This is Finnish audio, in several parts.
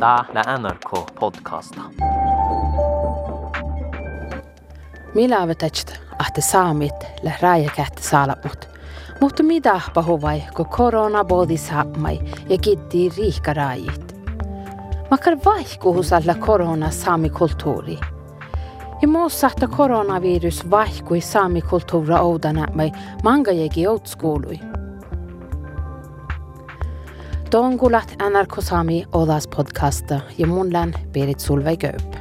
Tää NRK podcasta. Millä vetäjät ahte saamit le rääjäkähti saalamut. Mutta mitä pahuvai, kun korona bodi saamai ja kitti riikaraajit. Makar vaihkuhusalla korona saami kulttuuri. Ja muussa, että koronavirus vaihkui saami kulttuura oudana mai manga jägi outskuului. Tuon kuulat NRK Sami Odas podcasta ja mun Berit Solveig Gaup.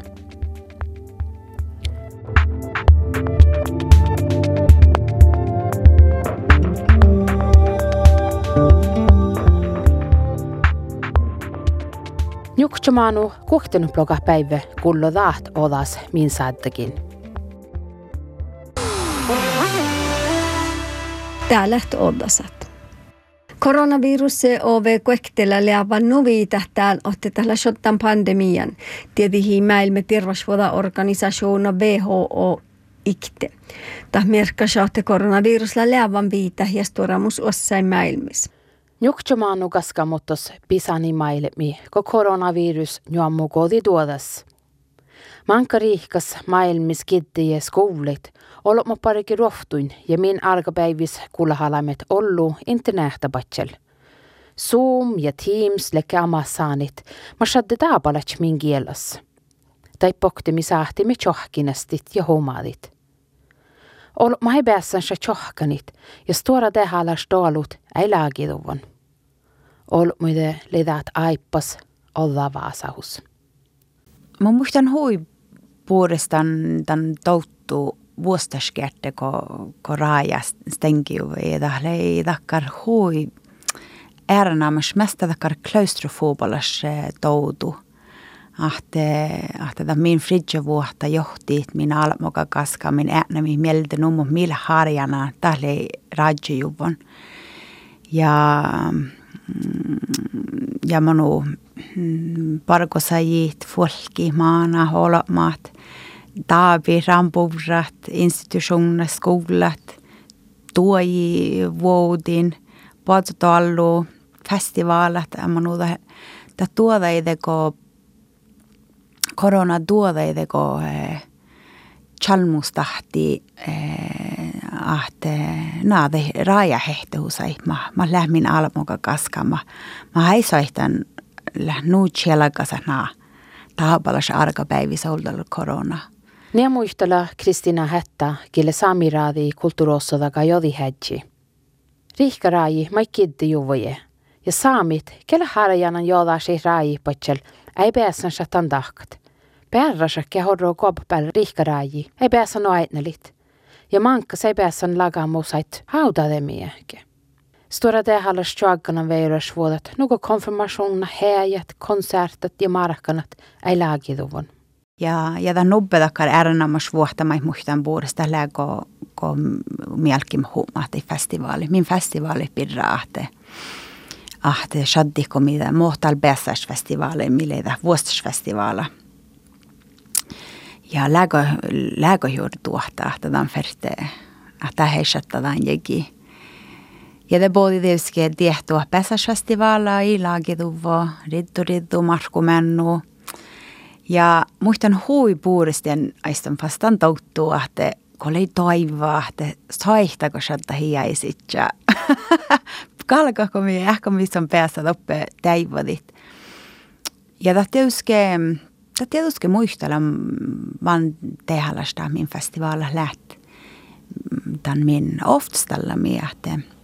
Juktamaanu kuhtenut bloga päivä kullo daht odas min saadtakin. Täällä odasat. Koronavirus OV kuektela leavan novita täällä otte tällä shottan pandemian. Tiedihi maailman terveysvuoda-organisaationa WHO ikte. Tah merkka saatte koronavirusla leavan viitä ja storamus ossain maailmissa. Juktamaanu kaskamottos pisani maailmi, ko koronavirus juommu kodi tuodas. Manka riikas maailmis kiddiä skoulit, olot mo pariki rohtuin ja min arkapäivis kullahalamet ollu internetabatsel. Zoom ja Teams lekke amasaanit, ma shadde taabalach min kielas. Tai pokti mi saahti me tjohkinastit ja homaadit. Olot ma ei päässän sa tjohkanit ja stora tehalas daalut ei laagiduvon. Olot muide lidaat aippas olla vaasahus. Mä muistan hui puolestaan tämän touttu vuostaskerte, kun ko raaja stengiu ei tahle ei takkar hui äärenaamas mesta takkar klaustrofobalas toutu. Ahte, ahte ta min fridge vuotta johti, min almoka kaska, min äänä, min mieltä nummu, millä harjana, tahle rajujuvon. Ja, ja manu parkosajit, folki, maana, holomaat, taavi, rampuvrat, institutioner, skolat, tuoji, vuodin, paatsotallu, festivalat, manu ta, ta tuoda ideko, korona tuoda ideko, eh, chalmustahti eh, ahte naade raaja hehtehusai ma ma lähmin almoga kaskama ma haisoihtan nu tjelakasa naa tahapalas arkapäivissä ollut korona. Ne muistella Kristina Hätta, kille samiraadi kulttuurossodaga jodi hädji. Rihkaraaji mai kiddi juvoje. Ja saamit, kelle harjanan jodaasi raaji patsel, ei pääsän shatan. Perrasa kehorro koppäl rihkaraaji, ei pääsän noaitnelit. Ja mankka ei pääsän lagamusait haudademiehke. Stora veiras vuodet, nuko konfirmationer, häjät, konsertet ja markkanat ei laagiduvon. Ja, ja tämän nubbedakkar äärenammas vuotta mä muistan puolesta lägo ko mielkim huumahti festivaali. Min festivaali pirra ahte. Ahte shaddiko mitä mohtal bässäs festivaali, millä vuostasfestivaala. Ja lägo, lägo juuri tuohta, että tämän ferte, että heishatta tämän jegi. Ja det både det ska diehtua Pesasfestivaala i lagiduvo, riddu riddu, Markku Mennu. Ja muistan hui puuristen aistan fastan touttuu, että kun oli toivoa, että saihtako sieltä hiäisit ja kalkako mi ehkä missä on päässä loppe täivodit. Ja tämä tietysti, tämä tietysti muistella vaan tehälästä min festivaala läht. Tämän min oftstalla miehteen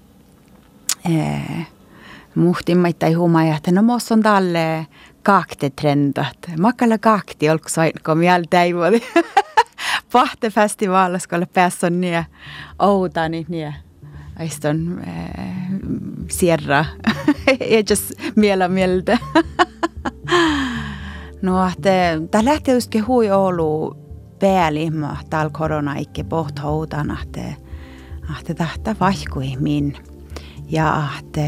eh, muhtimmaita huumaa, että no mos on tälle kakte trendat. Makalla kakti, olko sainko miel täivodi. Pahte festivaalas, kun päässä on niin outani, niin aiston eh, sierra. Ei just miellä mieltä. no, että tämä lähtee just hui Oulu päällimma täällä korona ikke poht houdan, että että tähtä vaihkui ja että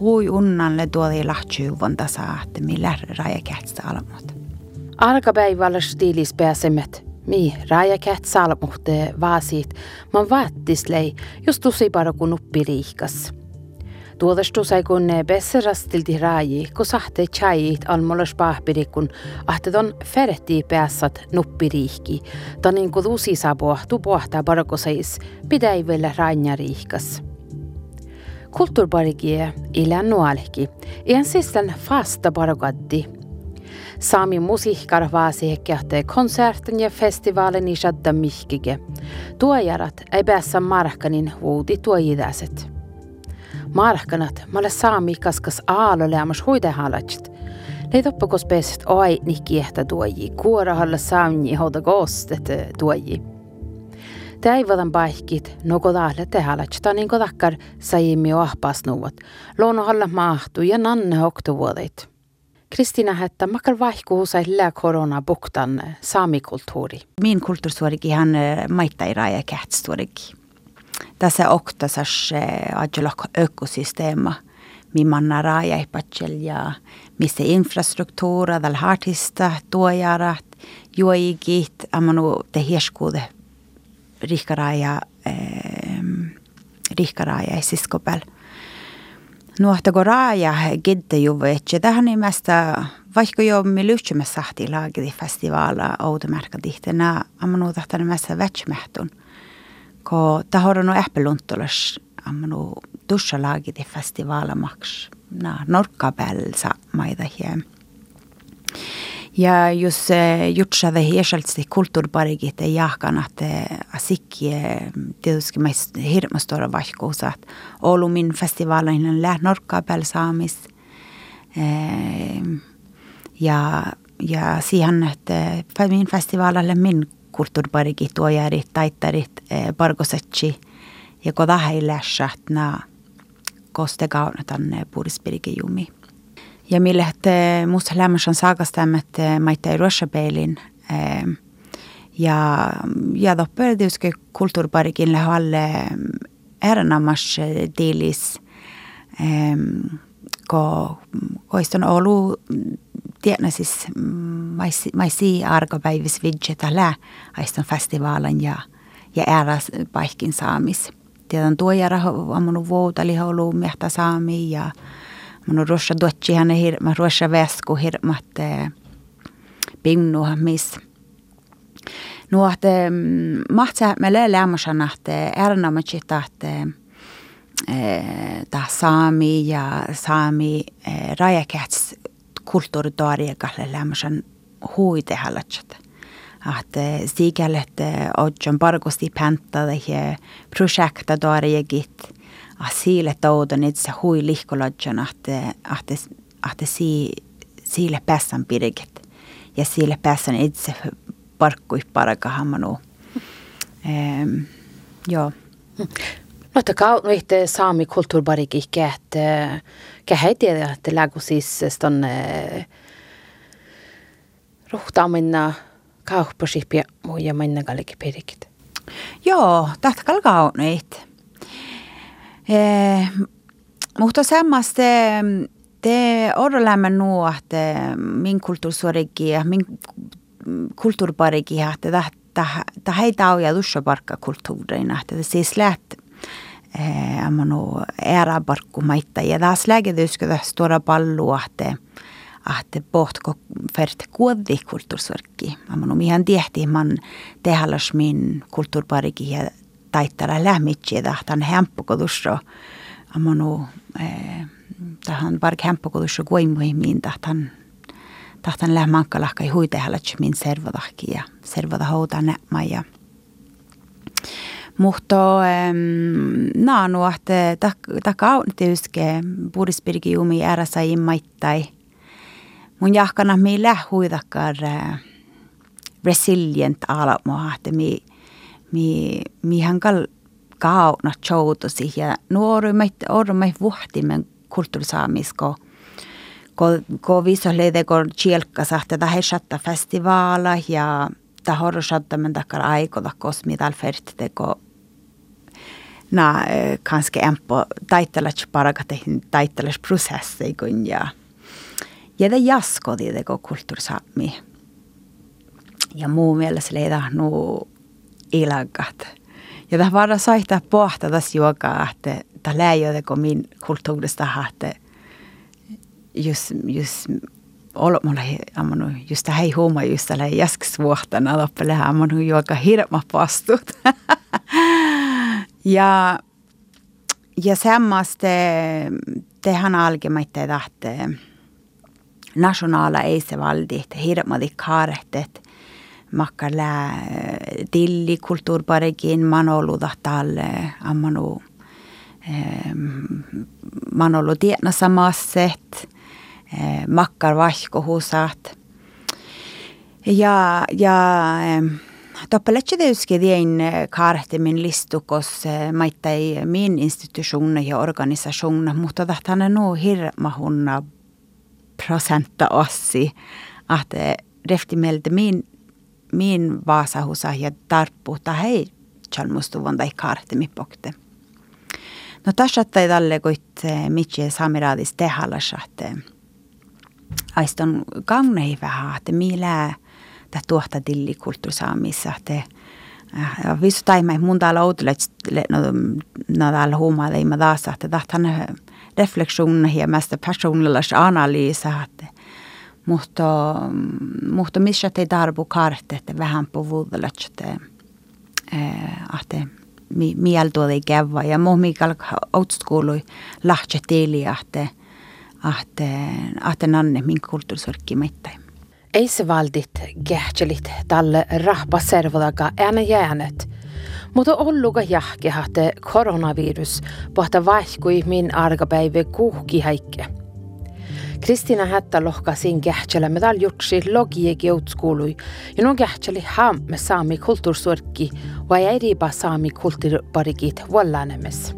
hui unnanle tuoli lahtjuuvon tasa, että millä rajakähtstä almut. Arkapäivällä stiilis pääsemet. Mi rajakäht salmuhte vaasit, man vaattislei, just tosi paro kun uppi liikas. Tuodastu sai kun besserastilti raaji, kun sahte chaiit almolas pahpirikun, ahtedon ferti päässat nuppiriihki, tanin kun uusi saapua tu pohtaa parkosais, pidäi vielä rainjariihkas. Nuolki, iän sistän fasta parokaddi. Sami musiikkar vaasi hekkähte konserten ja festivaalin i shadda mihkige. Tuojarat ei päässä markkanin vuudi tuojidäset. Markkanat malle saami kaskas aalo lämmas huidehalatsit. Leit oppakos pääset oi nikkiehtä tuoji, kuorahalla saamni hoda koostet tuoji. Täivotan paikit, no kodahle tehalatsta niin kodakkar saimi ahpas nuvat. Luonnohalla mahtu ja nanne hoktuvuodeit. Kristina Hättä, makar vaihkuu sai lää korona buktan saamikulttuuri. Min kulttuurisuorikin hän maittai raja kähtstuorikin. Tässä oktasas ajolak ökosysteema, mimanna raja ja missä infrastruktuura, tällä hartista, tuojarat, juojikit, amanu te hieskuude rihkaraja, eh, rihkaraja siskopel. Nuohta kun raaja gidde juvetsi, tähän nimestä vaikka jo me lyhtsemme sahti laagidi festivaala outomärkä tihtänä, amanu tahtan nimestä vätsmähtun. Ko tahoronu äppeluntulas amanu tussa laagidi festivaala maks. Na, norkkapääl sa maida hiem. Ja jos jutsade hiesältsi kulttuuriparikit jahkan, että asikki tietysti mais hirma stora vaikkuusa, että Oulu min festivaalin lää norkkaa päällä saamis. Ja, ja siihen, että min festivaalalle min kulttuuriparikit tuojarit, taittarit, pargosetsi ja koda heilässä, että koste tänne puolispirikin jumi. Ja mille te musta lämmössä saakastamme, että maita ei ruosapeilin. Ja, ja doppel tietysti kulttuuriparikin lähalle erinomas diilis, ko koiston olu tiedän siis maisi arkopäivis vidjeta lää aiston festivaalin ja, ja ääräs paikkin saamis. Tiedän tuo jäädä ammunut vuotali ollut mehtä saami ja mun ruossa duotsi hän hirma, ruossa väsku hirmat pinnuha miss. Nuohte mahtsa me le lämmäsanahte erinomaisesti tahte ta saami ja saami rajakäts kulttuuritoariakalle lämmösan huitehalatset. Att sikälle, että oon parkosti päntada ja projekta toariakit sille toudan itse hui lihkolodjan, että, että, että si, sille päässän pirket ja sille päässän itse parkkui parakahammanu. Ehm, joo. No, että kautta itse saami kulttuurbariki, että kähä tiedä, että lägu siis tonne ruhtaa minna kauppasipia ja minna kallikin pirkit. Joo, tahta kalkaa Eh, mutta samasta te odotamme nuo, että min kulttuurisuorikin ja min kulttuuriparikin, että tämä heitä on ja tuossa parkka kulttuurina, että siis läht eh, amano ära parkku maita ja taas lägetyskö stora pallua, että että pohtko färt kuoddi kulttuurisuorikki. Amano mihän tiehti man tehallas min kulttuuriparikin ja taittara lämmitsi, että hän hemppukotussa amonu eh, tähän vark hemppukotussa kuimuihin, tahtan tahtan lämmankalahka i huitehallatsi min servodahki ja servoda houta nämä ja mutta naanu, että taka tietysti puhdispirki jumi ärässä immaittai. Mun jahkana mi lähuidakar resilient ala että mi mi mi hankal kauna choutosi ja nuorummat ormait vuhtimen kulttuurisaamisko. Ko ko visoleide ko chielkasa tätä hesatta festivaala ja ta horrosatta men takkar aikoda kosmital fertte ko na kanske empo taittelach parakatehin taittelach prosessi kun ja ja det jasko det ko kulttuurisaami. Ja muu mielessä leida nu ilagat. Ja tämä vara saihtaa pohta tässä juokaa, että ta läjä kun min kulttuurista hahte just just olla mulla ammanu just hei huuma just tällä jäsks vuohtana loppele ammanu joka hirma pastut. ja ja semmoista tehän alkemaitte tahte nationaala eisevaldit hirmadi kaarehtet makkar lää tilli kulttuurparekin manolu tahtalle ammanu manolu tiedna samasset Eh, makkar vahkohusat. Ja, ja Toppeletsiteuski dien kartimin listukos eh, maittai min institutioner ja organisationer, mutta tahtan nu hirmahunna prosenta ossi, att reftimeltä min, min vaasahusa ja tarppu, ta hei chalmustuvon tai kartimi pokte. No tässä tälle kuit mitje samiradis tehallas, että aiston gangnei vähän, että millä tämä tuohta tilli kulttuurisaamissa, että visu taimai mun täällä outulet, no, no täällä huumaa ei mä taas, että tahtan reflektion ja mästä personallis analyysa, että mutta, mutta missä te tarbu karte, että vähän puhutaan, että että mieltä ei käydä ja muu mikä outskuului lähtee tieliä, että att, att nanne min kulttuurisorkki mittai. Ei se valdit kähtselit tälle rahpaservodaga ääne jäänet. Mutta olluga jahkehate koronavirus pohta vaihkui min argapäivä kuhki häikke. Kristina Hättä lohkasin kähtsellä me tal jutsi logie geutskului ja no kähtseli hamme saami kulttuursorkki vai ei riipa saami kulttuuriparikit vallanemes.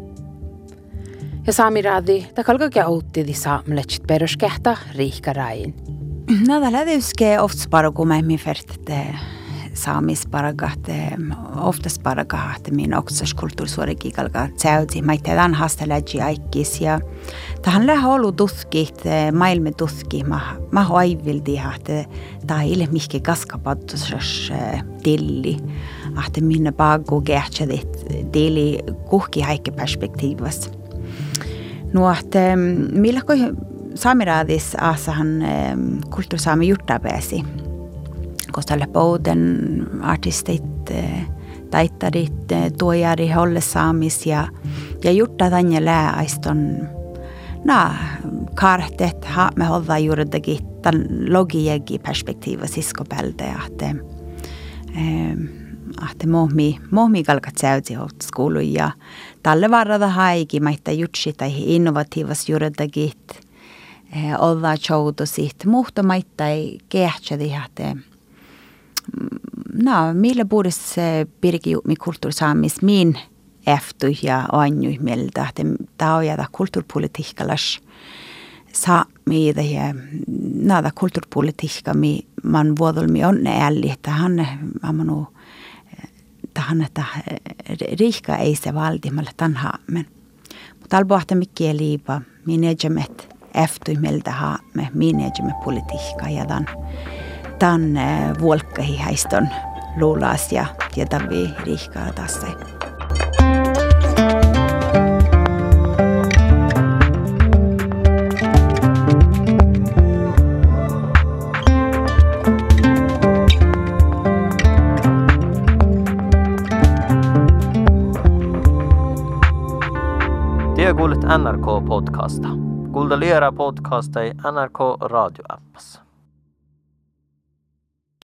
Ja saamiradi takalga käytti saamletsit peruskehta riihkarain. No tällä tietysti ofta parakumme mi färtete saamisparagat, oftast paragat min oksas kulttuurisuorikin kalka tsäyti. Mä teidän hasteläji aikis ja tähän lähe ollut tutkit, maailme tutki, mä, mä hoivildi, että tämä ei ole mihki kaskapattusas tilli, että minne pagu kähtsädit tilli kuhki häikki perspektiivassa. No, että millä kui saamiraadis aasahan kulttuurisaami juttapäisi, koska tällä pouden artistit, taittarit, tuojari, holle saamis ja, ja jutta tänne lääaiston na kartet me hålla juuridakin tämän logiegi perspektiiva siskopältä ja että että mohmi, mohmi kalkat säytsi skoulu ja tälle varrada haiki maita jutsi tai innovatiivas juuredagit eh, olla chouto sit muhta maita ei kehtsedi että no millä puhdas pirki mi kulttuursaamis min efter ja anju mieltä että tämä on jäädä kulttuuripolitiikkalas saa mitä ja nada kulttuuripolitiikka mi man vuodolmi on älli että hän amanu tahan, että riikka ei se valtimalle tan haamen. Mutta alboahta mikkiä liipa, minä jämet eftui meiltä haamme, minä jämet politiikka ja tan, tan vuolkkahi häiston luulaas ja, tavi riikkaa tässä. Te kuulet NRK-podcasta. Kuulta liera podcasta ei NRK radioappassa.